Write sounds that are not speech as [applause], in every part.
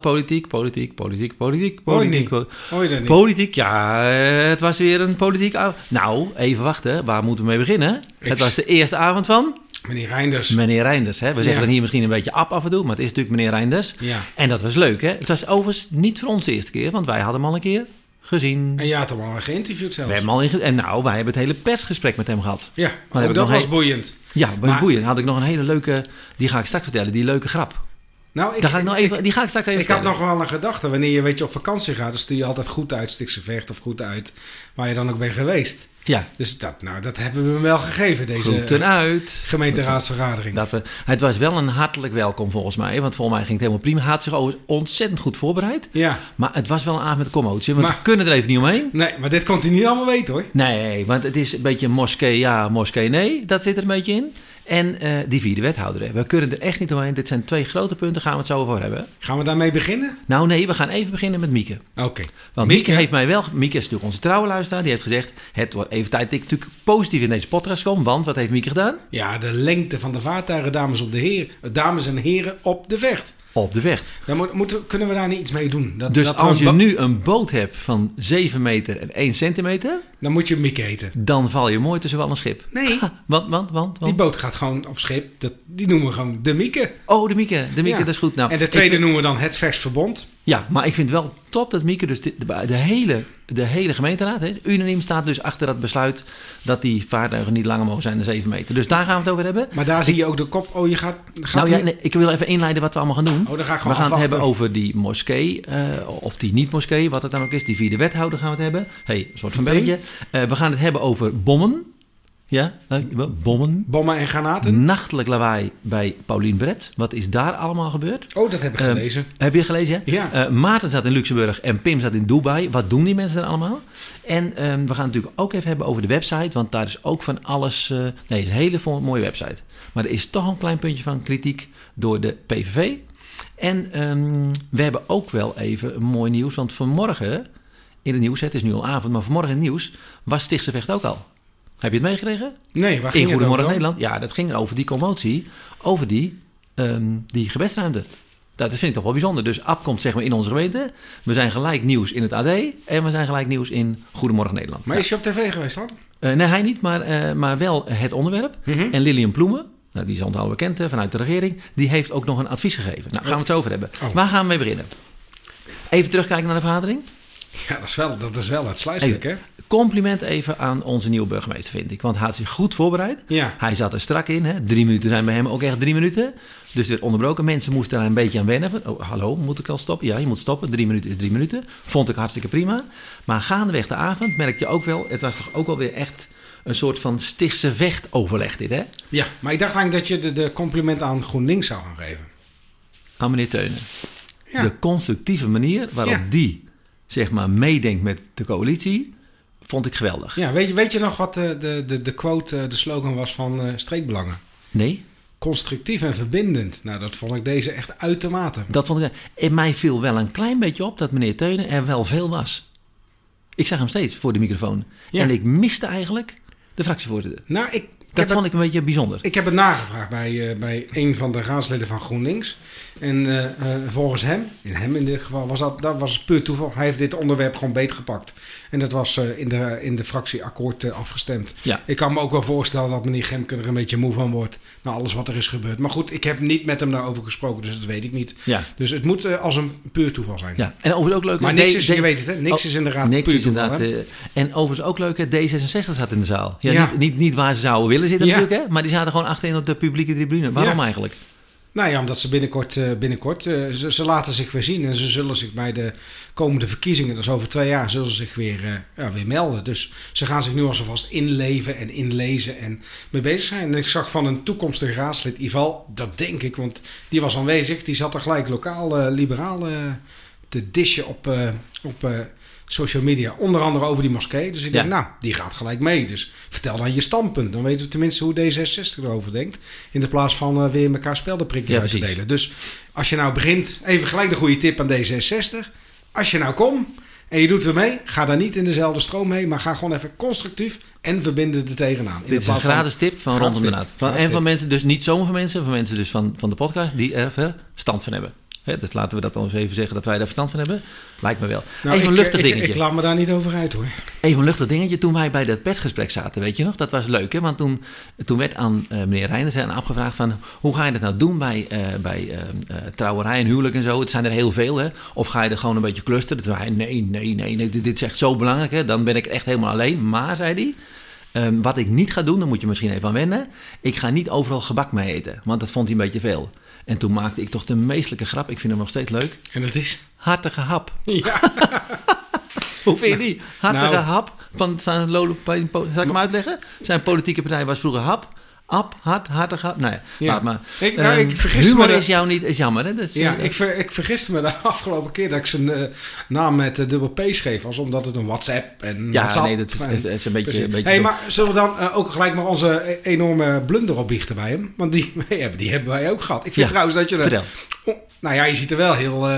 Politiek, politiek, politiek, politiek, politiek. niet? po- Hoor je dat niet? Politiek, ja, het was weer een politiek avond. Nou, even wachten, waar moeten we mee beginnen? Ik- Het was de eerste avond van Meneer Reinders. meneer Reinders. Hè? We zeggen Ja. dan hier misschien een beetje ap af en toe, maar het is natuurlijk meneer Reinders. Ja. En dat was leuk, hè? Het was overigens niet voor ons de eerste keer, want wij hadden hem al een keer gezien. En je had hem al geïnterviewd zelfs. We hebben hem al in, en nou, wij hebben het hele persgesprek met hem gehad. Ja, oh, dat was boeiend. Ja, bij Maar- boeien had ik nog een hele leuke, die ga ik straks vertellen, die leuke grap. Nou, ik, Daar ga ik nog even, ik, die ga ik straks even ik had nog wel een gedachte. Wanneer je weet je op vakantie gaat, dan stuur je altijd goed uit Stikse Vecht of goed uit waar je dan ook bent geweest. Ja, Dus dat, nou, dat hebben we hem wel gegeven, deze groeten uit. gemeenteraadsvergadering. Dat we, het was wel een hartelijk welkom volgens mij, want volgens mij ging het helemaal prima. Hij had zich ontzettend goed voorbereid. Ja, Maar het was wel een avond met commotie, want Maar- we kunnen er even niet omheen. nee, maar dit kon hij niet allemaal weten hoor. Nee, want het is een beetje moskee ja, moskee nee. Dat zit er een beetje in. En eh, die vierde wethouder. We kunnen er echt niet omheen. Dit zijn twee grote punten, gaan we het zo over hebben. Gaan we daarmee beginnen? Nou nee, we gaan even beginnen met Mieke. Oké. Want Mieke, heeft mij wel... Mieke is natuurlijk onze trouwe luisteraar. Die heeft gezegd, het wordt even tijd dat ik natuurlijk positief in deze podcast kom. Want wat heeft Mieke gedaan? Ja, de lengte van de vaartuigen, dames, op de heer, dames en heren, op de vecht. Op de vecht. Daar moet, moeten, kunnen we daar niet iets mee doen? Dat, Dus dat als een je nu een boot hebt van 7 meter en 1 centimeter... Dan moet je Mieke eten. dan val je mooi tussen wal en schip. Nee. Want, want, want, Die boot gaat gewoon, of schip, dat, die noemen we gewoon de Mieke. Oh, de Mieke. De Mieke, Ja. dat is goed. Nou, en de tweede noemen we dan het vers verbond. Ja, maar ik vind wel top dat Mieke dus de, hele, de hele gemeenteraad hè, unaniem staat dus achter dat besluit dat die vaartuigen niet langer mogen zijn dan 7 meter. Dus daar gaan we het over hebben. Maar daar zie je ook de kop. Oh, je gaat. gaat Nou ja, nee, ik wil even inleiden wat we allemaal gaan doen. Oh, dan ga ik we gaan het hebben over die moskee, eh, of die niet-moskee, wat het dan ook is. Die vierde wethouder gaan we het hebben. hey, een soort van belletje. Eh, we gaan het hebben over bommen. Ja, eh, bommen. Bommen en granaten. Nachtelijk lawaai bij Paulien Brett. Wat is daar allemaal gebeurd? Oh, dat heb ik Ehm, gelezen. Heb je gelezen? Ja. Ja. Eh, Maarten zat in Luxemburg en Pim zat in Dubai. Wat doen die mensen er allemaal? En ehm, we gaan het natuurlijk ook even hebben over de website. Want daar is ook van alles. eh, nee, het is een hele mooie website. Maar er is toch een klein puntje van kritiek door de PVV. En ehm, we hebben ook wel even een mooi nieuws. Want vanmorgen in het nieuws, het is nu al avond, maar vanmorgen in het nieuws was Stichtse Vecht ook al. Heb je het meegekregen? Nee, waar ging In het Goedemorgen? Nederland. Ja, dat ging over die commotie, over die, ehm die gebedsruimte. Dat vind ik toch wel bijzonder. Dus AB komt zeg maar in onze gemeente. We zijn gelijk nieuws in het AD. En we zijn gelijk nieuws in Goedemorgen Nederland. Maar is je op tv geweest dan? Eh, nee, hij niet, maar, eh, maar wel het onderwerp. Mhm. En Lilian Ploemen, nou, die is al bekend hè, vanuit de regering, die heeft ook nog een advies gegeven. Nou, gaan we het zo over hebben. Oh. Waar gaan we mee beginnen? Even terugkijken naar de vergadering. Ja, dat is wel, dat is wel het sluitstuk, hè? Compliment even aan onze nieuwe burgemeester, vind ik. Want hij had zich goed voorbereid. Ja. Hij zat er strak in. Hè. Drie minuten zijn bij hem ook echt drie minuten. Dus werd onderbroken. Mensen moesten daar een beetje aan wennen. Van, oh, hallo, moet ik al stoppen? Ja, je moet stoppen. Drie minuten is drie minuten. Vond ik hartstikke prima. Maar gaandeweg de avond merkte je ook wel... Het was toch ook wel weer echt een soort van stichtse vecht overleg dit, hè? Ja, maar ik dacht eigenlijk dat je de, de compliment aan GroenLinks zou gaan geven. Aan meneer Teunen. Ja. De constructieve manier waarop Ja. die, zeg maar, meedenkt met de coalitie... vond ik geweldig. Ja, weet je, weet je nog wat de, de, de, de quote, eh, de slogan was van eh, Streekbelangen? Nee? Constructief en verbindend. Nou, dat vond ik deze echt uitermate. Dat vond ik. En mij viel wel een klein beetje op dat meneer Teunen er wel veel was. Ik zag hem steeds voor de microfoon. Ja. En ik miste eigenlijk de fractievoorzitter. Nou, ik, Dat vond ik een beetje bijzonder. Ik heb het nagevraagd bij, eh, bij een van de raadsleden van GroenLinks. En eh, eh, volgens hem, in hem in dit geval, was dat, dat was puur toeval. Hij heeft dit onderwerp gewoon beetgepakt. En dat was eh, in, de, in de fractieakkoord eh, afgestemd. Ja. Ik kan me ook wel voorstellen dat meneer Gemke er een beetje moe van wordt. Na alles wat er is gebeurd. Maar goed, ik heb niet met hem daarover gesproken, dus dat weet ik niet. Ja. Dus het moet als een puur toeval zijn. ja. En overigens ook leuk. Maar niks is, D- je weet het, hè? Niks Oh, is inderdaad Niks puur is toeval. inderdaad. en overigens ook leuk, hè, D66 zat in de zaal. Ja, Ja. Niet, niet, niet waar ze zouden willen zitten natuurlijk, hè, maar die zaten gewoon achterin op de publieke tribune. Waarom eigenlijk? Nou ja, omdat ze binnenkort, eh, binnenkort eh, ze, ze laten zich weer zien. En ze zullen zich bij de komende verkiezingen, dat is over twee jaar, zullen ze zich weer, eh, ja, weer melden. Dus ze gaan zich nu alvast inleven en inlezen en mee bezig zijn. En ik zag van een toekomstige raadslid, Ival, dat denk ik, want die was aanwezig. Die zat er gelijk lokaal eh, liberaal te dishen op, op social media. Onder andere over die moskee. Dus ik Ja. denk, nou, die gaat gelijk mee. Dus vertel dan je standpunt. Dan weten we tenminste hoe D66 erover denkt. In de plaats van eh, weer elkaar speldenprikjes Ja, uit te delen. Dus als je nou begint, even gelijk de goede tip aan D66. Als je nou komt en je doet er mee, ga daar niet in dezelfde stroom mee. Maar ga gewoon even constructief en verbindend er tegenaan. In Dit is een gratis tip van Rondom de. Naad. En van mensen, dus niet zomaar van mensen, van mensen dus van, van de podcast die er verstand van hebben. Hè, dus laten we dat dan eens even zeggen dat wij daar verstand van hebben. Lijkt me wel. Nou, even een ik- luchtig ik, dingetje. Ik, laat me daar niet over uit hoor. Even een luchtig dingetje. Toen wij bij dat persgesprek zaten, weet je nog? Dat was leuk, hè? Want toen, toen werd aan eh, meneer Reinders en afgevraagd van... hoe ga je dat nou doen bij, eh, bij eh, trouwerij en huwelijk en zo? Het zijn er heel veel, hè? Of ga je er gewoon een beetje clusteren? Toen zei hij, nee, nee, nee, nee dit, dit is echt zo belangrijk, hè? Dan ben ik echt helemaal alleen. Maar, zei hij... ehm, wat ik niet ga doen, daar moet je misschien even aan wennen. Ik ga niet overal gebak mee eten, want dat vond hij een beetje veel. En toen maakte ik toch de meestelijke grap. Ik vind hem nog steeds leuk. En dat is... Hartige hap. Ja, [laughs] Hoe vind je die? Hartige Nou. hap van zijn Lolo... Zal ik hem uitleggen? Zijn politieke partij was vroeger hap. Ap, hart, hartige hap. Nou ja, laat maar. Ik- nou, ik Ehm, vergiste humor me is daar- jou niet... Is jammer, hè? Dat is, ja eh, ik, ver, ik vergiste me de [laughs] afgelopen keer dat ik zijn eh, naam met eh, dubbel P schreef. Als omdat het een WhatsApp en ja, WhatsApp. nee, dat is, en- is, is een beetje... Precies. Een beetje hey, maar zullen we dan eh, ook gelijk maar onze e- enorme blunder opbiechten bij hem? Want die, [laughs] ja, die hebben wij ook gehad. Ik vind Ja, trouwens dat je... er-. Oh, nou ja, je ziet er wel heel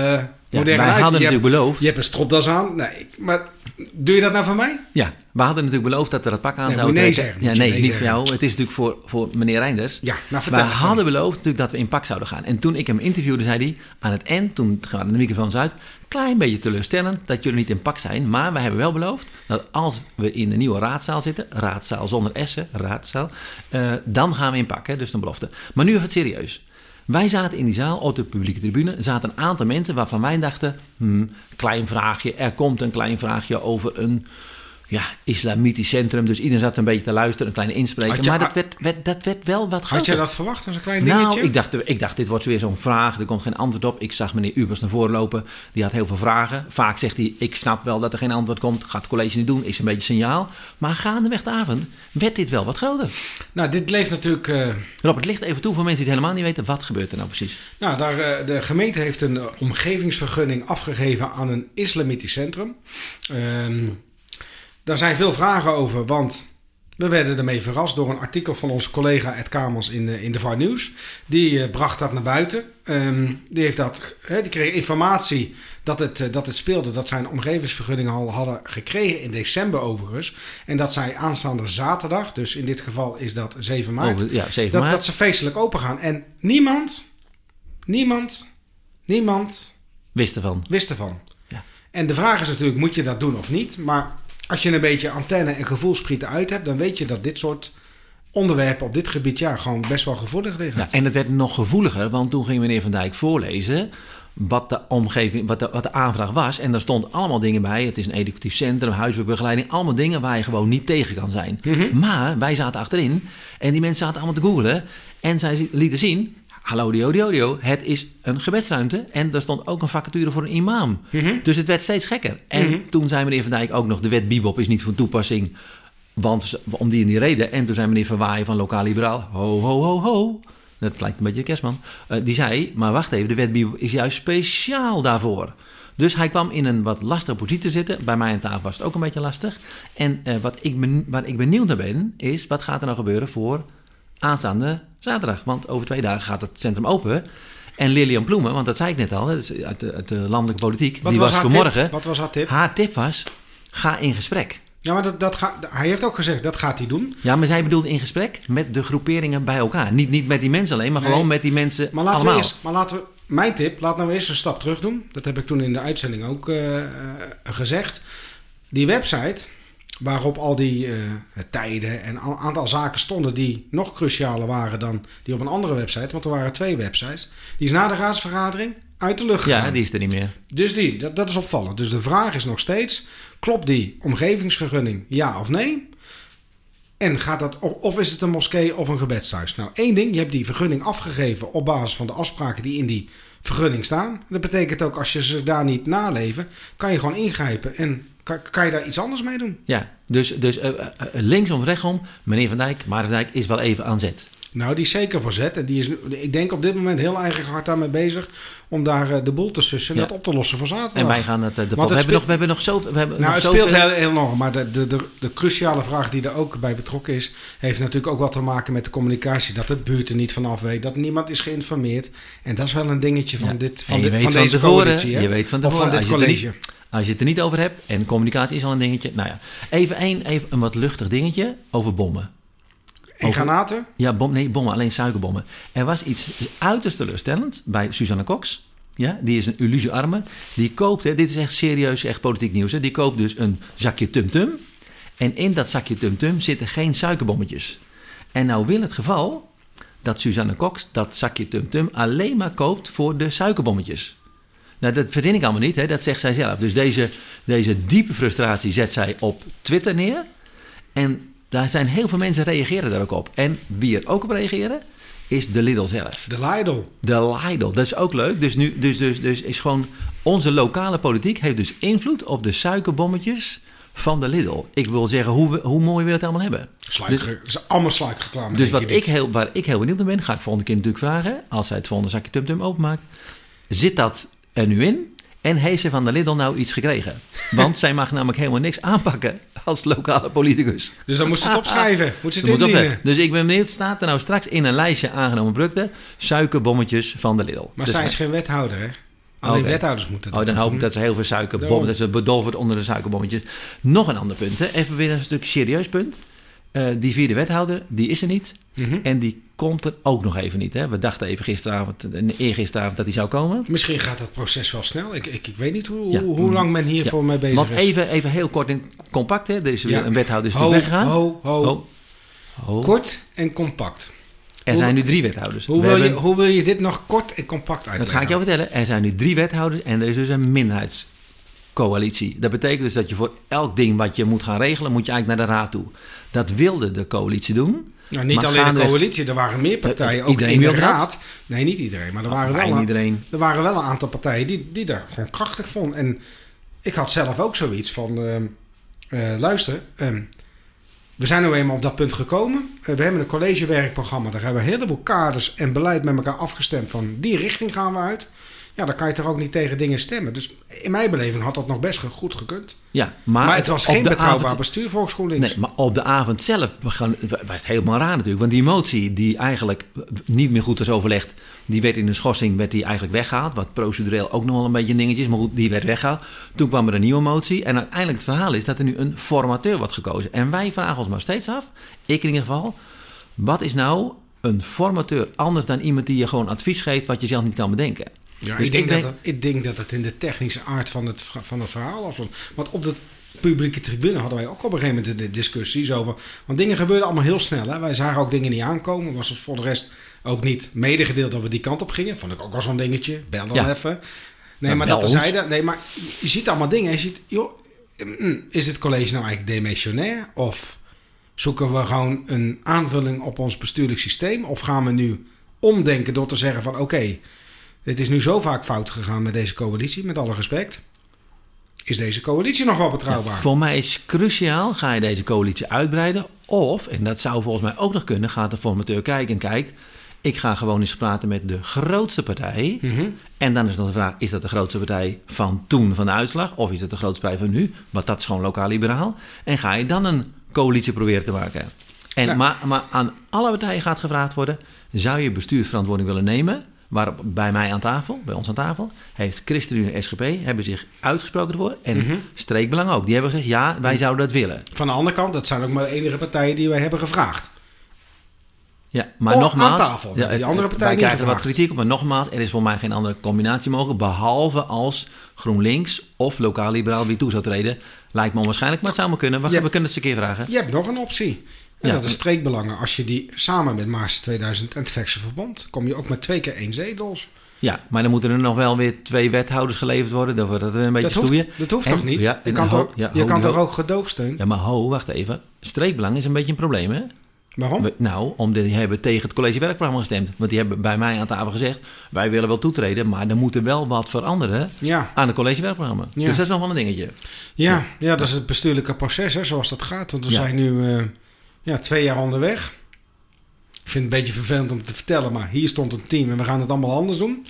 Ja, wij hadden je, natuurlijk hebt, beloofd... je hebt een stropdas aan. Nee, maar doe je dat nou van mij? Ja, we hadden natuurlijk beloofd dat we dat pak aan Nee, zouden nee trekken. zeggen, ja, nee, nee niet voor jou. Het is natuurlijk voor, voor meneer Reinders. Ja, nou We hadden beloofd natuurlijk dat we in pak zouden gaan. En toen ik hem interviewde, zei hij aan het eind, toen gaan de microfoons uit, klein beetje teleurstellend dat jullie niet in pak zijn. Maar we hebben wel beloofd dat als we in de nieuwe raadzaal zitten, raadzaal zonder S'en, raadzaal, eh, dan gaan we in pak. Hè, dus een belofte. Maar nu even het serieus. Wij zaten in die zaal, op de publieke tribune, zaten een aantal mensen waarvan wij dachten, hmm, klein vraagje, er komt een klein vraagje over een ja, islamitisch centrum. Dus iedereen zat een beetje te luisteren, een kleine inspreker. Maar dat werd, werd, dat werd wel wat groter. Had je dat verwacht als een klein dingetje? Nou, ik dacht, ik dacht, dit wordt weer zo'n vraag. Er komt geen antwoord op. Ik zag meneer Ubers naar voren lopen. Die had heel veel vragen. Vaak zegt hij, ik snap wel dat er geen antwoord komt. Gaat het college niet doen. Is een beetje signaal. Maar gaandeweg de avond werd dit wel wat groter. Nou, dit leeft natuurlijk... eh, Robert, licht even toe voor mensen die het helemaal niet weten. Wat gebeurt er nou precies? Nou, daar, eh, de gemeente heeft een omgevingsvergunning afgegeven aan een islamitisch centrum. Ehm, daar zijn veel vragen over, want we werden ermee verrast door een artikel van onze collega Ed Kamers in, de- in de VAR Nieuws. Die eh, bracht dat naar buiten. Ehm, die, heeft dat, die kreeg informatie dat het, eh, dat het speelde, dat zij een omgevingsvergunning al hadden gekregen in december overigens. En dat zij aanstaande zaterdag, dus in dit geval is dat 7 maart, Over, ja, 7 dat, maart. dat ze feestelijk open gaan. En niemand, niemand, niemand Wist ervan. wist ervan. Ja. En de vraag is natuurlijk, moet je dat doen of niet? Maar als je een beetje antenne en gevoelsprieten uit hebt, dan weet je dat dit soort onderwerpen op dit gebied ja, gewoon best wel gevoelig liggen. Ja, en het werd nog gevoeliger, want toen ging meneer Van Dijk voorlezen wat de omgeving, wat de, wat de aanvraag was. En daar stond allemaal dingen bij. Het is een educatief centrum, huiswerkbegeleiding, allemaal dingen waar je gewoon niet tegen kan zijn. Maar wij zaten achterin en die mensen zaten allemaal te googlen. En zij lieten zien, hallo dio dio, het is een gebedsruimte. En er stond ook een vacature voor een imam. Dus het werd steeds gekker. En toen zei meneer Van Dijk ook nog, de wet Bibop is niet van toepassing. Want om die en die reden. En toen zei meneer Van Waaien van Lokaal Liberaal, ho ho ho ho. Dat lijkt een beetje de kerstman. Eh, die zei, maar wacht even, de wet Bibop is juist speciaal daarvoor. Dus hij kwam in een wat lastige positie te zitten. Bij mij aan tafel was het ook een beetje lastig. En eh, wat ik ben, waar ik benieuwd naar ben, is wat gaat er nou gebeuren voor aanstaande zaterdag? Want over twee dagen gaat het centrum open. En Lilian Ploemen, want dat zei ik net al, uit de, uit de landelijke politiek, Wat die was, vanmorgen. Wat was haar tip? Haar tip was, ga in gesprek. Ja, maar dat, dat ga, hij heeft ook gezegd, dat gaat hij doen. Ja, maar zij bedoelde in gesprek met de groeperingen bij elkaar. Niet, niet met die mensen alleen, maar Nee. gewoon met die mensen Maar laten, allemaal. we eerst, maar laten we, mijn tip, laat nou eerst een stap terug doen. Dat heb ik toen in de uitzending ook eh, eh, gezegd. Die website, waarop al die eh, tijden en een aantal zaken stonden die nog crucialer waren dan die op een andere website. Want er waren twee websites. Die is na de raadsvergadering uit de lucht Ja, gegaan. die is er niet meer. Dus die, dat, dat is opvallend. Dus de vraag is nog steeds, klopt die omgevingsvergunning ja of nee? En gaat dat, of- of is het een moskee of een gebedshuis? Nou, één ding, je hebt die vergunning afgegeven op basis van de afspraken die in die vergunning staan. Dat betekent ook, als je ze daar niet naleven, kan je gewoon ingrijpen en kan, kan je daar iets anders mee doen. Ja, dus, dus eh, linksom, rechtsom, meneer Van Dijk, Maarten van Dijk is wel even aan zet. Nou, die is zeker voor zet. En die is, ik denk op dit moment heel eigen hard daarmee bezig om daar de boel te sussen en Ja. dat op te lossen voor zaterdag. En wij gaan het... de, we, het hebben speelt- nog, we hebben nog zo... We hebben Nou, nog het speelt heel, heel enorm. Maar de, de, de, de cruciale vraag die er ook bij betrokken is, heeft natuurlijk ook wat te maken met de communicatie. Dat de buurt er niet vanaf weet, dat niemand is geïnformeerd. En dat is wel een dingetje van, Ja. dit, van, dit, van van deze coalitie. je weet van of tevoren, van dit het college. Als je het er niet over hebt, en communicatie is al een dingetje. Nou ja, even, een, even een wat luchtig dingetje over bommen. En granaten? Ja, bom, nee, bommen, alleen suikerbommen. Er was iets uiterst teleurstellend bij Suzanne Cox. Ja, die is een illusiearme. Die koopt, hè, dit is echt serieus, echt politiek nieuws. Hè, die koopt dus een zakje tumtum. En in dat zakje tumtum zitten geen suikerbommetjes. En nou wil het geval dat Suzanne Cox dat zakje tumtum alleen maar koopt voor de suikerbommetjes. Nou, dat verzin ik allemaal niet, hè? dat zegt zij zelf. Dus deze, deze diepe frustratie zet zij op Twitter neer. En daar zijn heel veel mensen reageren daar ook op. En wie er ook op reageren, is de Lidl zelf. De Lidl. De Lidl, dat is ook leuk. Dus nu, dus, dus, dus is gewoon onze lokale politiek heeft dus invloed op de suikerbommetjes van de Lidl. Ik wil zeggen, hoe, hoe mooi we het allemaal hebben. Sluikge dus, allemaal sluikreclame. Dus wat ik heel, waar ik heel benieuwd naar ben, ga ik volgende keer natuurlijk vragen, als zij het volgende zakje tumtum openmaakt, zit dat er nu in? En heeft ze van de Lidl nou iets gekregen? Want zij mag namelijk helemaal niks aanpakken als lokale politicus. Dus dan moet ze het opschrijven. [laughs] Moet ze het indienen. Dus ik ben benieuwd, staat er nou straks in een lijstje aangenomen producten... suikerbommetjes van de Lidl. Maar dus zij is geen wethouder, hè? Alleen okay. wethouders moeten dat Oh, dan hoop ik dat ze heel veel suikerbommen... dat ze bedolven onder de suikerbommetjes. Nog een ander punt, hè? Even weer een stuk serieus punt. Uh, die vierde wethouder, die is er niet. Mm -hmm. En die komt er ook nog even niet. Hè? We dachten even gisteravond, eergisteravond dat hij zou komen. Misschien gaat dat proces wel snel. Ik, ik, ik weet niet hoe, ja. hoe lang men hiervoor ja. mee bezig Want is. Even, even heel kort en compact. Hè? Er is een wethouder is ho, weggegaan. Ho, ho, ho. Kort en compact. Er hoe, zijn nu drie wethouders. Hoe wil, hebben, je, hoe wil je dit nog kort en compact uitleggen? Dat ga ik jou vertellen. Er zijn nu drie wethouders en er is dus een minderheidscoalitie. Dat betekent dus dat je voor elk ding wat je moet gaan regelen, moet je eigenlijk naar de raad toe. Dat wilde de coalitie doen. Nou, niet alleen de coalitie, er waren meer partijen. Ook in de raad. Nee, niet iedereen. Maar er waren, wel iedereen. er waren wel een aantal partijen die, die daar gewoon krachtig vonden. En ik had zelf ook zoiets van... Uh, uh, luister, uh, we zijn nu eenmaal op dat punt gekomen. we hebben een collegewerkprogramma. Daar hebben we een heleboel kaders en beleid met elkaar afgestemd. Van die richting gaan we uit. Ja, dan kan je toch ook niet tegen dingen stemmen. Dus in mijn beleving had dat nog best goed gekund. Ja, maar, maar het, was geen betrouwbaar avond, bestuur volgens GroenLinks. Nee, maar op de avond zelf was het helemaal raar natuurlijk. Want die motie die eigenlijk niet meer goed was overlegd... die werd in de schorsing werd die eigenlijk weggehaald. Wat procedureel ook nog wel een beetje een dingetje is. Maar goed, die werd weggehaald. Toen kwam er een nieuwe motie. En uiteindelijk het verhaal is dat er nu een formateur wordt gekozen. En wij vragen ons maar steeds af, ik in ieder geval... wat is nou een formateur anders dan iemand die je gewoon advies geeft... wat je zelf niet kan bedenken? Ja, dus ik, denk ik, dat het, ik denk dat het in de technische aard van het, van het verhaal afstond. Want op de publieke tribune hadden wij ook op een gegeven moment de discussies over. Want dingen gebeurden allemaal heel snel. Hè? Wij zagen ook dingen niet aankomen. Was het voor de rest ook niet medegedeeld dat we die kant op gingen. Vond ik ook wel zo'n dingetje. Bel dan even. Nee, maar dat zeiden. Nee, maar je ziet allemaal dingen. Je ziet, joh, mm, is het college nou eigenlijk demissionair? Of zoeken we gewoon een aanvulling op ons bestuurlijk systeem? Of gaan we nu omdenken door te zeggen van oké. Het is nu zo vaak fout gegaan met deze coalitie, met alle respect. Is deze coalitie nog wel betrouwbaar? voor mij is cruciaal, ga je deze coalitie uitbreiden? Of, en dat zou volgens mij ook nog kunnen, gaat de formateur kijken en kijkt... ik ga gewoon eens praten met de grootste partij. Mhm. En dan is nog de vraag, is dat de grootste partij van toen van de uitslag? Of is dat de grootste partij van nu? Want dat is gewoon lokaal-liberaal. En ga je dan een coalitie proberen te maken? En, Ja. maar, maar aan alle partijen gaat gevraagd worden... zou je bestuursverantwoording willen nemen... Waarop bij mij aan tafel, bij ons aan tafel, heeft ChristenUnie en SGP hebben zich uitgesproken ervoor. En Mhm. Streekbelang ook. Die hebben gezegd, ja, wij zouden dat willen. Van de andere kant, dat zijn ook maar de enige partijen die wij hebben gevraagd. Ja, maar Oh, nogmaals... aan tafel. Ja, Die andere het- partijen Wij krijgen er wat kritiek op, maar nogmaals, er is voor mij geen andere combinatie mogelijk. Behalve als GroenLinks of lokaal-liberaal wie toe zou treden. Lijkt me onwaarschijnlijk, maar het zou maar kunnen. We, Ja. we kunnen het eens een keer vragen. Je hebt nog een optie. En Ja. dat is streekbelangen. Als je die samen met Maas 2000 en het Vechtse Verbond... kom je ook met twee keer één zetels. Ja, maar dan moeten er nog wel weer twee wethouders geleverd worden. Dan wordt het een beetje Dat stoeien. hoeft, dat hoeft En- toch niet? Ja, je kan, ho- toch, ja, je ho- kan ho- toch ook gedoogsteun? Ja, maar ho, wacht even. Streekbelang is een beetje een probleem, hè? Waarom? We- nou, omdat die hebben tegen het collegewerkprogramma gestemd. Want die hebben bij mij aan tafel gezegd... wij willen wel toetreden, maar er moet er wel wat veranderen... Ja. aan het collegewerkprogramma. Ja. Dus dat is nog wel een dingetje. Ja, ja, dat is het bestuurlijke proces, hè, zoals dat gaat. Want we zijn nu eh, ja, twee jaar onderweg. Ik vind het een beetje vervelend om te vertellen, maar hier stond een team en we gaan het allemaal anders doen.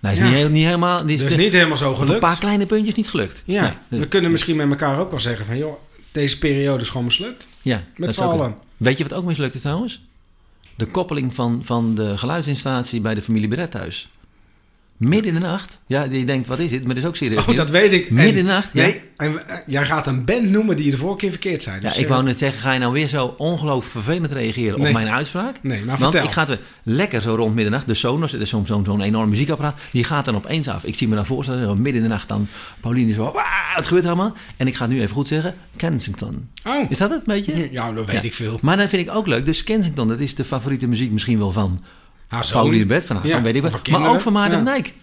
Nou, is Ja. niet, niet helemaal... Is de- niet helemaal zo op een gelukt. paar kleine puntjes niet gelukt. Ja, dus- we kunnen misschien met elkaar ook wel zeggen van... joh, deze periode is gewoon mislukt. ja, Met z'n allen. Weet je wat ook mislukt is trouwens? De koppeling van, van de geluidsinstallatie bij de familie Beret thuis. Midden in de nacht? Ja, je denkt, wat is dit? Maar dat is ook serieus. Oh, dat weet ik. Midden En- in de nacht? Ja. Nee, en, eh, jij gaat een band noemen die je de vorige keer verkeerd zei. Ja, Dus, ik eh, wou net zeggen, ga je nou weer zo ongelooflijk vervelend reageren Nee. op mijn uitspraak? Nee, maar Want vertel. ik ga weer lekker zo rond middernacht. De Sonos, het is zo'n zo'n zo'n enorm muziekapparaat. Die gaat dan opeens af. Ik zie me dan voorstellen, zo midden in de nacht dan Pauline zo, "Waa, het gebeurt allemaal. En ik ga het nu even goed zeggen, Kensington. Oh, Is dat het een beetje? ja, dat weet Ja. ik veel. Maar dan vind ik ook leuk. Dus Kensington, dat is de favoriete muziek misschien wel van Haar. Pauline Bed, van, Ja, van weet ik wat. Maar ook van Maarten Ja. van Dijk.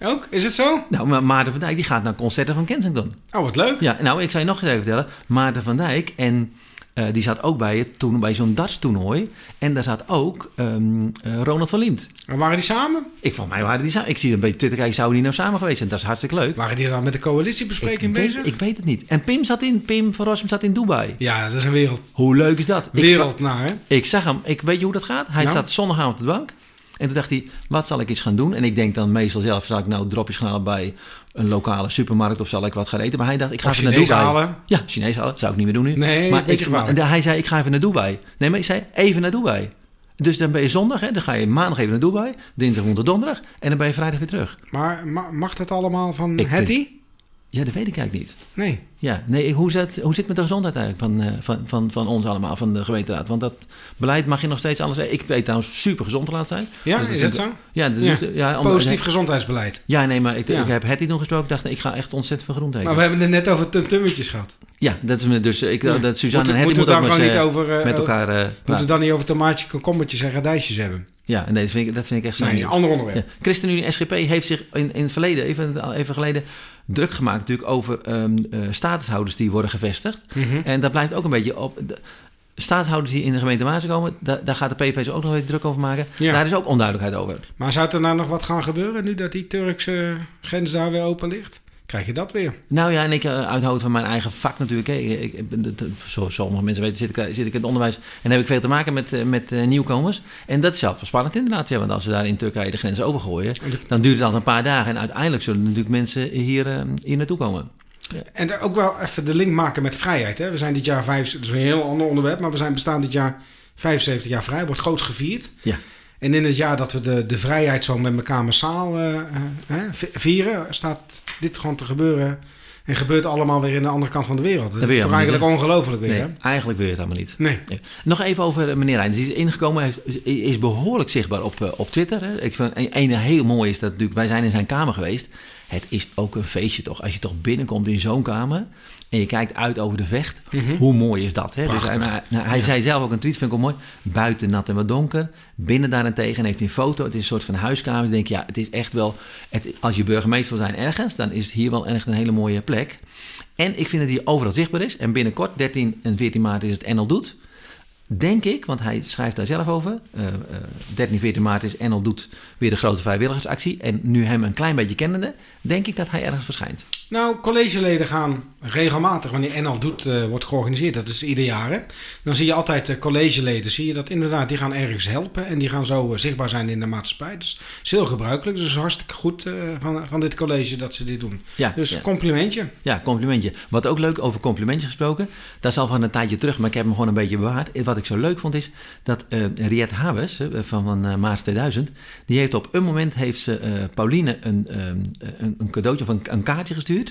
Ook? Is het zo? Nou, maar Maarten van Dijk die gaat naar concerten van Kensington. Oh, wat leuk. Ja, nou, ik zou je nog eens even vertellen. Maarten van Dijk en eh, die zat ook bij het toen bij zo'n dartstoernooi. En daar zat ook ehm, eh, Ronald van Liemt. En waren die samen? Ik van mij waren die samen. Ik zie een beetje Twitter kijken, zouden die nou samen geweest zijn? Dat is hartstikke leuk. Waren die dan met de coalitiebespreking ik, bezig? weet, ik weet het niet. En Pim zat in, Pim van Rossum zat in Dubai. Ja, dat is een wereld, Hoe leuk is dat? Ik, wereld naar, hè? zag- ik zag hem, ik weet je hoe dat gaat? Hij Nou? zat zondagavond op de bank. En toen dacht hij, wat zal ik eens gaan doen? En ik denk dan meestal zelf, zal ik nou dropjes gaan halen bij een lokale supermarkt of zal ik wat gaan eten? Maar hij dacht, ik ga Of even naar Dubai. halen. Ja, Chinees halen. Zou ik niet meer doen nu. Nee, maar ik, maar hij zei, ik ga even naar Dubai. Nee, maar ik zei, even naar Dubai. Dus dan ben je zondag, hè, dan ga je maandag even naar Dubai. Dinsdag, woensdag, donderdag. En dan ben je vrijdag weer terug. Maar ma- mag dat allemaal van Ik Hetty? Ja, dat weet ik eigenlijk niet. Nee. Ja, nee, hoe, zit, hoe zit het met de gezondheid eigenlijk van, eh, van, van, van ons allemaal, van de gemeenteraad? Want dat beleid mag je nog steeds alles... Ik weet trouwens super gezond de laatste tijd. Ja, Dus is dat zo? Ja, dus, ja, om- Positief gezondheidsbeleid. Ja, nee, maar ik, Ja. ik heb Hetty nog gesproken. Ik dacht, nee, ik ga echt ontzettend veel groente eten. Maar we hebben het net over tumtummetjes gehad. Ja, dat is me dus... Ik, Ja. dat Suzanne en Hetty moeten ook eens, niet eh, over... eh, met elkaar eh, Moeten we dan niet over tomaatjes, komkommertjes en radijsjes hebben? Ja, nee, dat vind ik, dat vind ik echt Nee, nieuws. ander onderwerp. Ja. ChristenUnie SGP heeft zich in, in het verleden, even, even geleden, druk gemaakt natuurlijk over eh, statushouders die worden gevestigd. Mhm. En dat blijft ook een beetje op. De staatshouders die in de gemeente Maarsen komen, daar, daar gaat de PVV ook nog even druk over maken. Ja. Daar is ook onduidelijkheid over. Maar zou er nou nog wat gaan gebeuren nu dat die Turkse grens daar weer open ligt? Krijg je dat weer? Nou ja, en ik uh, uit hoofd van mijn eigen vak natuurlijk. Hè. Ik, ik, dat- zoals sommige mensen weten, zit ik, zit ik in het onderwijs en heb ik veel te maken met, eh, met eh, nieuwkomers. En dat is zelf spannend inderdaad. Ja, want als ze daar in Turkije de grens opengooien, dan duurt het altijd een paar dagen. En uiteindelijk zullen natuurlijk mensen hier, eh, hier naartoe komen. En daar ook wel even de link maken met vrijheid. Hè? We zijn dit jaar vijf, dat is een heel ander onderwerp, maar we zijn bestaan dit jaar 75 jaar vrij, wordt groots gevierd. Ja. En in het jaar dat we de, de vrijheid zo met elkaar massaal eh, eh, vieren, staat dit gewoon te gebeuren. En gebeurt allemaal weer in de andere kant van de wereld. Dat is toch eigenlijk ongelooflijk weer, Nee, hè? eigenlijk wil je het allemaal niet. Nee. Nee. Nog even over eh, meneer Reinders. Die is ingekomen, heeft, is behoorlijk zichtbaar op, op Twitter. Hè. Ik vind een, een heel mooi is dat natuurlijk, wij zijn in zijn kamer geweest. Het is ook een feestje toch, als je toch binnenkomt in zo'n kamer en je kijkt uit over de vecht. Mhm. Hoe mooi is dat? Hè? Dus, Prachtig. en hij nou, hij zei zelf ook een tweet, vind ik wel mooi. Buiten nat en wat donker. Binnen daarentegen heeft hij een foto. Het is een soort van huiskamer. Ik denk, ja, het is echt wel... Het, als je burgemeester wil zijn ergens, dan is het hier wel echt een hele mooie plek. En ik vind dat hij overal zichtbaar is. En binnenkort, 13 en 14 maart, is het NL Doet. Denk ik, want hij schrijft daar zelf over. eh, eh, 13, 14 maart is NL Doet weer de grote vrijwilligersactie. En nu hem een klein beetje kennende, denk ik dat hij ergens verschijnt. Nou, collegeleden gaan regelmatig, wanneer NL doet, eh, wordt georganiseerd, dat is ieder jaar. Hè? Dan zie je altijd eh, collegeleden, zie je dat inderdaad, die gaan ergens helpen en die gaan zo eh, zichtbaar zijn in de maatschappij. Dus het is heel gebruikelijk, dus hartstikke goed van, van dit college dat ze dit doen. Ja, Dus ja. complimentje. Ja, complimentje. Wat ook leuk, over complimentje gesproken. Dat is al van een tijdje terug, maar ik heb hem gewoon een beetje bewaard. Wat ik zo leuk vond is dat Riet Habes van, van eh, Maas 2000... die heeft op een moment heeft ze Pauline een, eh, een, een cadeautje of een, een kaartje gestuurd...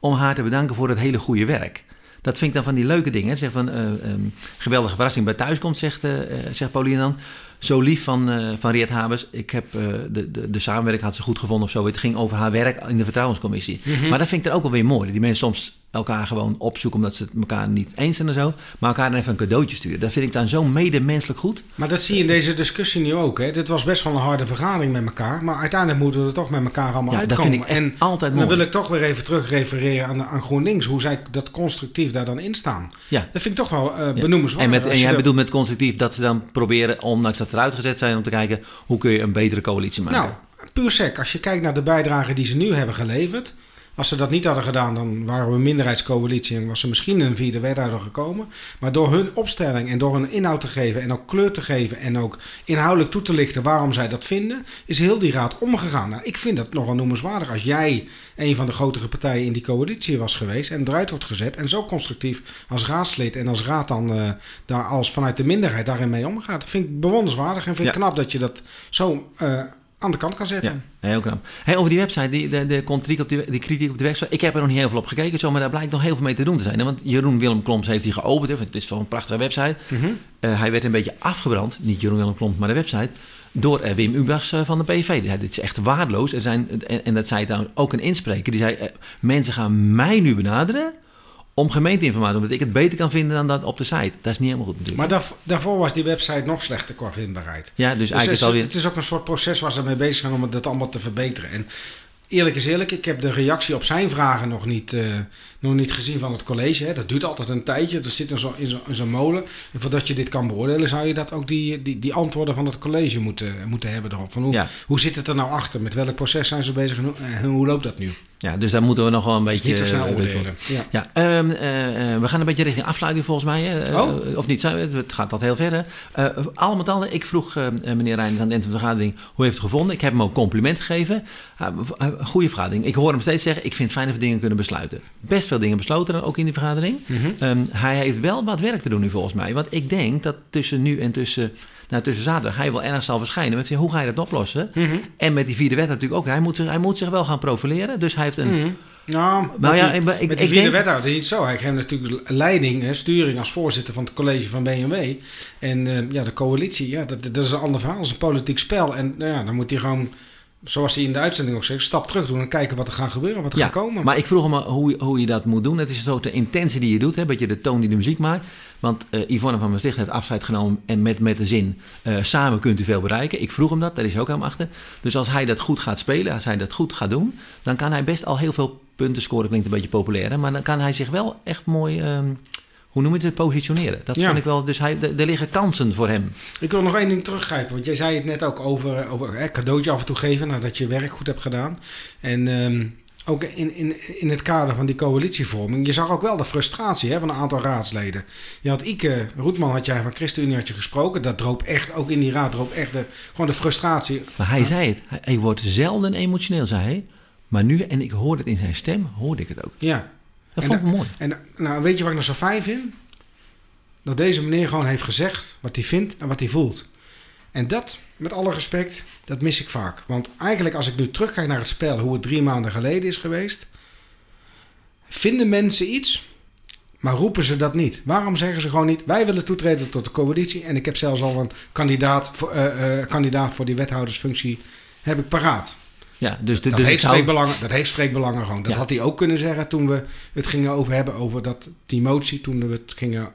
om haar te bedanken voor het hele goede werk. Dat vind ik dan van die leuke dingen. Zeg van, eh, ehm, geweldige verrassing bij thuiskomst, zegt, eh, zegt Pauline dan. Zo lief van, eh van Riet Habers. Ik heb de, de, de samenwerking had ze goed gevonden of zo. Het ging over haar werk in de vertrouwenscommissie. Maar dat vind ik dan ook wel weer mooi. Dat die mensen soms elkaar gewoon opzoeken omdat ze het elkaar niet eens zijn en zo. Maar elkaar dan even een cadeautje sturen. Dat vind ik dan zo medemenselijk goed. Maar dat zie je in deze discussie nu ook. Hè? Dit was best wel een harde vergadering met elkaar, maar uiteindelijk moeten we er toch met elkaar allemaal Ja, dat uitkomen. vind ik en altijd dan mooi. wil ik toch weer even terug refereren aan, aan GroenLinks, hoe zij dat constructief daar dan in staan. Ja. Dat vind ik toch wel Ja. benoemenswaardig. En, met, en jij bedoelt met constructief dat ze dan proberen, ondanks dat ze eruit gezet zijn, om te kijken hoe kun je een betere coalitie maken. Nou, puur sec. Als je kijkt naar de bijdrage die ze nu hebben geleverd. Als ze dat niet hadden gedaan, dan waren we een minderheidscoalitie en was er misschien een vierde wethouder gekomen. Maar door hun opstelling en door hun inhoud te geven en ook kleur te geven en ook inhoudelijk toe te lichten waarom zij dat vinden, is heel die raad omgegaan. Nou, ik vind dat nogal noemenswaardig als jij een van de grotere partijen in die coalitie was geweest en eruit wordt gezet en zo constructief als raadslid en als raad dan eh, daar als vanuit de minderheid daarin mee omgaat. Dat vind ik bewonderenswaardig en vind ik Ja. knap dat je dat zo eh, aan de kant kan zetten. Ja, heel knap. Hey, over die website, die, de, de kritiek op die, die kritiek op de website. Ik heb er nog niet heel veel op gekeken, zo, maar daar blijkt nog heel veel mee te doen te zijn. hè. Want Jeroen Willem Kloms heeft die geopend. hè, Het is toch een prachtige website. Mhm. Eh, hij werd een beetje afgebrand, niet Jeroen Willem Kloms, maar de website, door eh, Wim Ubachs eh, van de PV. Die zei, dit is echt waardeloos. Er zijn, en, en dat zei trouwens ook een inspreker. Die zei, mensen gaan mij nu benaderen om gemeenteinformatie, omdat ik het beter kan vinden dan dat op de site. Dat is niet helemaal goed natuurlijk. Maar daar, daarvoor was die website nog slechter qua vindbaarheid. ja, dus Dus eigenlijk is het alweer... het is ook een soort proces waar ze mee bezig zijn om dat allemaal te verbeteren. En eerlijk is eerlijk, ik heb de reactie op zijn vragen nog niet, eh, nog niet gezien van het college. Hè. Dat duurt altijd een tijdje. Dat zit in zo'n in zo, in zo'n molen. En voordat je dit kan beoordelen, zou je dat ook die, die, die antwoorden van het college moeten, moeten hebben erop. Van hoe, Ja. hoe zit het er nou achter? Met welk proces zijn ze bezig en hoe, en hoe loopt dat nu? Ja, dus daar moeten we nog wel een beetje... Niet zo snel eh, oordelen. Ja. Ja, ehm, eh, eh, we gaan een beetje richting afsluiting volgens mij. Oh. Of niet, het het gaat tot heel ver. hè. Eh, al met al, ik vroeg meneer Reinders aan het eind van de vergadering... hoe heeft het gevonden? Ik heb hem ook compliment gegeven. Uh, goede vergadering. Ik hoor hem steeds zeggen... ik vind het fijn dat we dingen kunnen besluiten. Best veel dingen besloten dan ook in die vergadering. Mhm. Ehm, hij heeft wel wat werk te doen nu volgens mij. Want ik denk dat tussen nu en tussen, nou, tussen zaterdag... hij wel ergens zal verschijnen met hoe ga je dat oplossen? Mhm. En met die vierde wet natuurlijk ook. Hij moet, zich- hij moet zich wel gaan profileren. Dus hij heeft een... Mhm. Nou, Nou ja, die, ik, ik, met die vierde denk... wethouder niet zo. Hij heeft natuurlijk leiding en sturing als voorzitter van het college van BMW. En eh, ja, de coalitie, ja, dat, dat is een ander verhaal. Dat is een politiek spel. En nou ja, dan moet hij gewoon, zoals hij in de uitzending ook zegt, stap terug doen en kijken wat er gaat gebeuren, wat er Ja, gaat komen. maar ik vroeg hem hoe, hoe je dat moet doen. Het is zo de intentie die je doet, hè, beetje de toon die de muziek maakt. Want eh Yvonne van Maastricht heeft afscheid genomen en met, met de zin... eh, samen kunt u veel bereiken. Ik vroeg hem dat, daar is hij ook aan achter. Dus als hij dat goed gaat spelen, als hij dat goed gaat doen... dan kan hij best al heel veel punten scoren. Klinkt een beetje populair, hè, maar dan kan hij zich wel echt mooi... ehm, hoe noem je het? Positioneren. Dat Ja. vond ik wel. Dus hij, er liggen kansen voor hem. Ik wil nog één ding teruggrijpen, want jij zei het net ook over, over hè, cadeautje af en toe geven nadat je werk goed hebt gedaan. En ehm, ook in, in, in het kader van die coalitievorming, je zag ook wel de frustratie hè, van een aantal raadsleden. Je had Ike Roetman, had jij van ChristenUnie had je gesproken, dat droop echt, ook in die raad droop echt de, gewoon de frustratie. Maar hij zei het. Hij, hij wordt zelden emotioneel, zei hij. Maar nu, en ik hoorde het in zijn stem, hoorde ik het ook. Ja, Dat En vond ik mooi. en nou weet je wat ik nog zo fijn vind? Dat deze meneer gewoon heeft gezegd wat hij vindt en wat hij voelt. En dat, met alle respect, dat mis ik vaak. Want eigenlijk als ik nu terugkijk naar het spel, hoe het drie maanden geleden is geweest, vinden mensen iets, maar roepen ze dat niet. Waarom zeggen ze gewoon niet, wij willen toetreden tot de coalitie en ik heb zelfs al een kandidaat voor, eh, eh, kandidaat voor die wethoudersfunctie heb ik paraat. Ja, dus, de, Dat, dus heeft zou- streekbelangen, dat heeft streekbelangen gewoon. Dat Ja. had hij ook kunnen zeggen toen we het gingen over hebben over dat, die motie. Toen we het gingen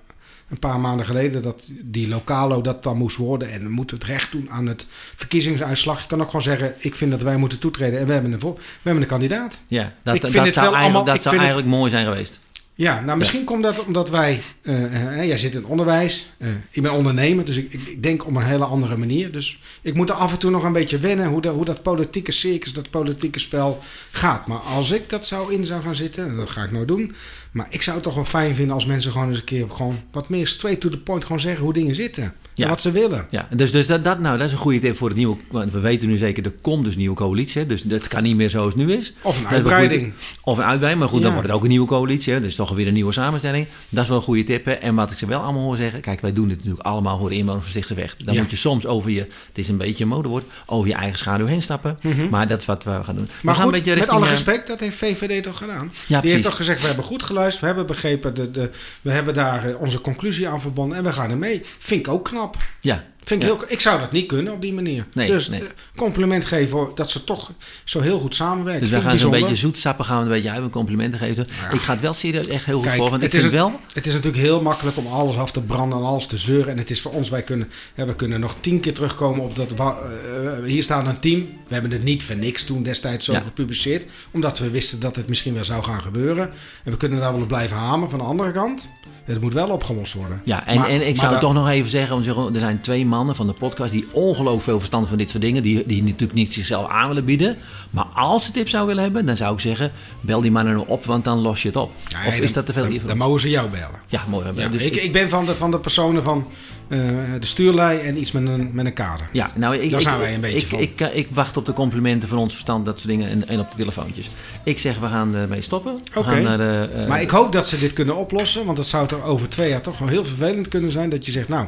een paar maanden geleden, dat die lokalo dat dan moest worden. En we moeten het recht doen aan het verkiezingsuitslag. Je kan ook gewoon zeggen, ik vind dat wij moeten toetreden en we hebben een, we hebben een kandidaat. Ja, dat, Ik dat, het zou, wel eigenlijk, allemaal- dat zou het- eigenlijk mooi zijn geweest. Ja, nou misschien komt dat omdat wij, eh, eh, jij zit in het onderwijs, eh, ik ben ondernemer, dus ik, ik, ik denk op een hele andere manier. Dus ik moet er af en toe nog een beetje wennen hoe, dat hoe dat politieke circus, dat politieke spel gaat. Maar als ik dat zou in zou gaan zitten, en dat ga ik nooit doen, maar ik zou het toch wel fijn vinden als mensen gewoon eens een keer gewoon wat meer straight to the point gewoon zeggen hoe dingen zitten. Ja. En wat ze willen. Ja, dus, dus dat, dat, nou, dat is een goede tip voor het nieuwe. Want we weten nu zeker, er komt dus een nieuwe coalitie. hè, Dus dat kan niet meer zoals het nu is. Of een uitbreiding. Of een uitbreiding, maar goed, dan wordt het ook een nieuwe coalitie. Hè? Dus toch weer een nieuwe samenstelling. Dat is wel een goede tip. hè. En wat ik ze wel allemaal hoor zeggen. Kijk, wij doen dit natuurlijk allemaal voor de inwoners van Stichtenweg. Dan Ja. moet je soms over je, het is een beetje een modewoord, over je eigen schaduw heen stappen. Mhm. Maar dat is wat we gaan doen. We Maar gaan goed, met alle eh, respect, dat heeft VVD toch gedaan? Ja, Die precies. heeft toch gezegd, we hebben goed geluisterd, we hebben begrepen, de, de, we hebben daar eh, onze conclusie aan verbonden en we gaan ermee. Vind ik ook knap. Ja, Vind ik, heel, ik zou dat niet kunnen op die manier. Nee, dus nee. eh, compliment geven dat ze toch zo heel goed samenwerken. dus we gaan zo'n beetje zoetsappen, gaan we een beetje uit, complimenten geven. Ik ga het wel serieus echt heel goed Kijk, voor. Want ik het is vind een- wel, Het is natuurlijk heel makkelijk om alles af te branden en alles te zeuren. En het is voor ons, wij kunnen, ja, we kunnen nog tien keer terugkomen op dat. eh, hier staat een team. We hebben het niet voor niks toen destijds zo Ja. gepubliceerd. Omdat we wisten dat het misschien wel zou gaan gebeuren. En we kunnen daar wel op blijven hameren. Van de andere kant, het moet wel opgelost worden. Ja, en, Maar- en ik zou toch nog even zeggen, want er zijn twee mannen van de podcast die ongelooflijk veel verstand van dit soort dingen, die, die natuurlijk niet zichzelf aan willen bieden. Maar als ze tips zou willen hebben, dan zou ik zeggen, bel die mannen nou op, want dan los je het op. Of is dat te veel dan, mogen ze jou bellen. Ja, mooi. Ja, dus ik, ik ben van de, van de personen van de stuurlei en iets met een, met een kader. ja, nou, ik, Daar ik, zijn wij een beetje ik, van. Ik, ik, ik wacht op de complimenten van ons verstand, dat soort dingen, en, en op de telefoontjes. Ik zeg, we gaan ermee stoppen. Oké. eh, Maar ik hoop dat ze dit kunnen oplossen. Want het zou er over twee jaar toch wel heel vervelend kunnen zijn. Dat je zegt, nou,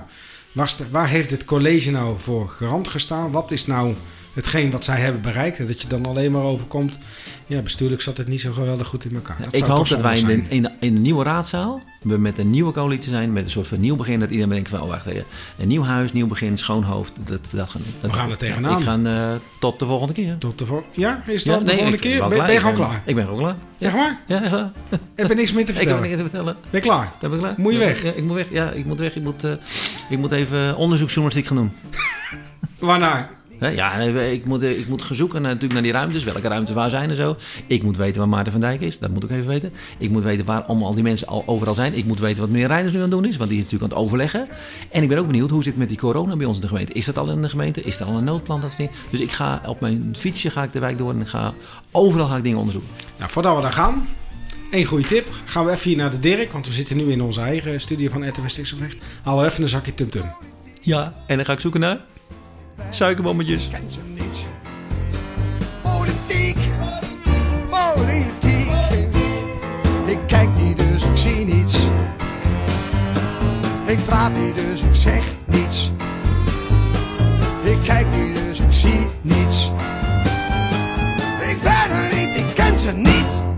waar, waar heeft het college nou voor garant gestaan? Wat is nou hetgeen wat zij hebben bereikt. En dat je dan alleen maar overkomt. Ja, bestuurlijk zat het niet zo geweldig goed in elkaar. Dat ik hoop dat wij in de, in, de, in de nieuwe raadzaal, we met een nieuwe coalitie zijn, met een soort van nieuw begin, dat iedereen denkt van, oh wacht even, een nieuw huis, nieuw begin, schoon hoofd, dat, dat We gaan er tegenaan. Ja, ik ga eh, tot de volgende keer. Tot de vol- ja, is Ja, dat de volgende keer? Ben, ben je gewoon klaar? Ik ben gewoon klaar. Ja, echt waar. Ik heb niks meer te [laughs] Ik heb vertellen. niks te vertellen. Ben je klaar? Dat ben ik klaar. Moet je Ja, weg? Ja, ik moet weg. Ja, ik moet weg. Ik moet, eh, ik moet even onderzoeksjournalistiek gaan doen. [laughs] Waarnaar? Ja, ik moet, eh, ik moet gaan zoeken naar, natuurlijk naar die ruimtes. Welke ruimtes waar zijn en zo. Ik moet weten waar Maarten van Dijk is. Dat moet ik even weten. Ik moet weten waarom al die mensen al overal zijn. Ik moet weten wat meneer Reinders nu aan het doen is. Want die is natuurlijk aan het overleggen. En ik ben ook benieuwd hoe zit het met die corona bij ons in de gemeente. Is dat al in de gemeente? Is er al een noodplan? Dat dingen? Dus ik ga op mijn fietsje ga ik de wijk door. En ga, overal ga ik dingen onderzoeken. Nou, voordat we daar gaan, één goede tip. Gaan we even hier naar de Dirk, want we zitten nu in onze eigen studio van RTV Stikstofrecht. Halen we even een zakje tumtum. Ja, en dan ga ik zoeken naar suikerbommetjes. Politiek, politiek. Ik kijk niet, dus ik zie niets. Ik praat niet, dus ik zeg niets. Ik kijk niet, dus ik zie niets. Ik ben er niet, ik ken ze niet.